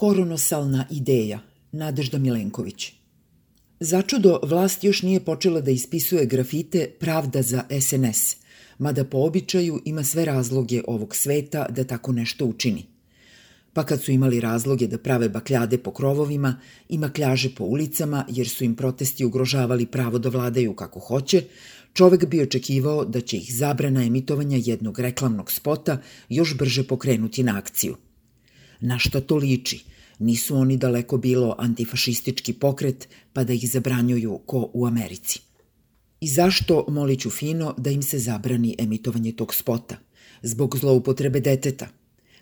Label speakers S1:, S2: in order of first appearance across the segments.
S1: Koronosalna ideja, Nadežda Milenković. Začudo, vlast još nije počela da ispisuje grafite Pravda za SNS, mada po običaju ima sve razloge ovog sveta da tako nešto učini. Pa kad su imali razloge da prave bakljade po krovovima i makljaže po ulicama jer su im protesti ugrožavali pravo da vladaju kako hoće, čovek bi očekivao da će ih zabrana emitovanja jednog reklamnog spota još brže pokrenuti na akciju. Na šta to liči? Nisu oni daleko bilo antifašistički pokret pa da ih zabranjuju ko u Americi. I zašto moliću fino da im se zabrani emitovanje tog spota? Zbog zloupotrebe deteta.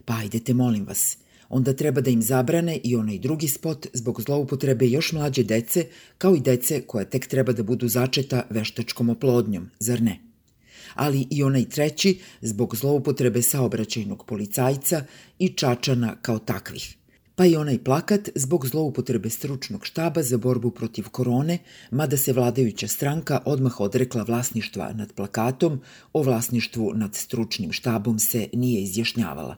S1: Pa ajdete, molim vas. Onda treba da im zabrane i onaj drugi spot zbog zloupotrebe još mlađe dece, kao i dece koja tek treba da budu začeta veštačkom oplodnjom, zar ne? Ali i onaj treći zbog zloupotrebe saobraćajnog policajca i čačana kao takvih pa i onaj plakat zbog zloupotrebe stručnog štaba za borbu protiv korone, mada se vladajuća stranka odmah odrekla vlasništva nad plakatom, o vlasništvu nad stručnim štabom se nije izjašnjavala.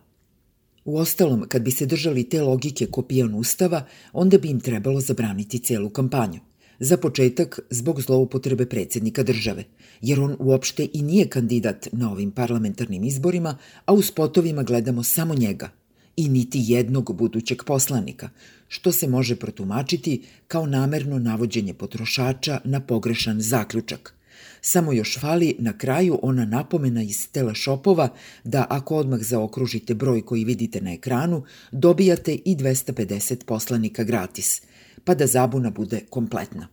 S1: U ostalom, kad bi se držali te logike kopijan ustava, onda bi im trebalo zabraniti celu kampanju. Za početak, zbog zloupotrebe predsednika države, jer on uopšte i nije kandidat na ovim parlamentarnim izborima, a u spotovima gledamo samo njega – i niti jednog budućeg poslanika, što se može protumačiti kao namerno navođenje potrošača na pogrešan zaključak. Samo još fali na kraju ona napomena iz telešopova da ako odmah zaokružite broj koji vidite na ekranu, dobijate i 250 poslanika gratis, pa da zabuna bude kompletna.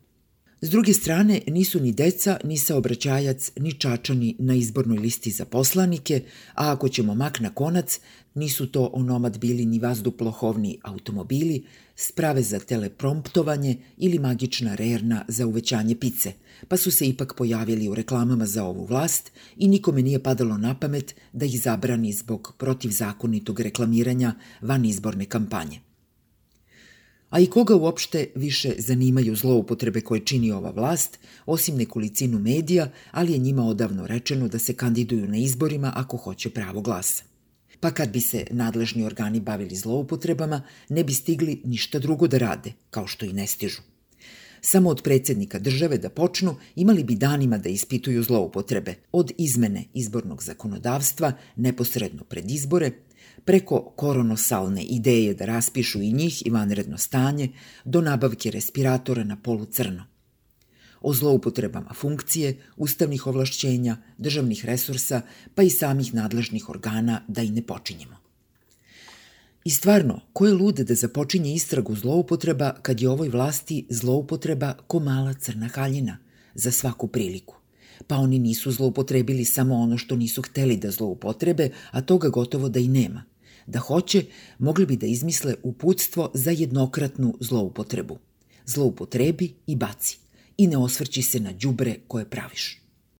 S1: S druge strane, nisu ni deca, ni saobraćajac, ni čačani na izbornoj listi za poslanike, a ako ćemo mak na konac, nisu to onomad bili ni vazduplohovni automobili, sprave za telepromptovanje ili magična rerna za uvećanje pice, pa su se ipak pojavili u reklamama za ovu vlast i nikome nije padalo na pamet da ih zabrani zbog protivzakonitog reklamiranja van izborne kampanje. A i koga uopšte više zanimaju zloupotrebe koje čini ova vlast, osim nekolicinu medija, ali je njima odavno rečeno da se kandiduju na izborima ako hoće pravo glasa. Pa kad bi se nadležni organi bavili zloupotrebama, ne bi stigli ništa drugo da rade, kao što i ne stižu. Samo od predsednika države da počnu imali bi danima da ispituju zloupotrebe, od izmene izbornog zakonodavstva neposredno pred izbore, preko koronosalne ideje da raspišu i njih i vanredno stanje, do nabavke respiratora na polu crno. O zloupotrebama funkcije, ustavnih ovlašćenja, državnih resursa, pa i samih nadležnih organa da i ne počinjemo. I stvarno, ko je lude da započinje istragu zloupotreba kad je ovoj vlasti zloupotreba ko mala crna haljina za svaku priliku? Pa oni nisu zloupotrebili samo ono što nisu hteli da zloupotrebe, a toga gotovo da i nema – Da hoće, mogli bi da izmisle uputstvo za jednokratnu zloupotrebu. Zloupotrebi i baci i ne osvrći se na đubre koje praviš.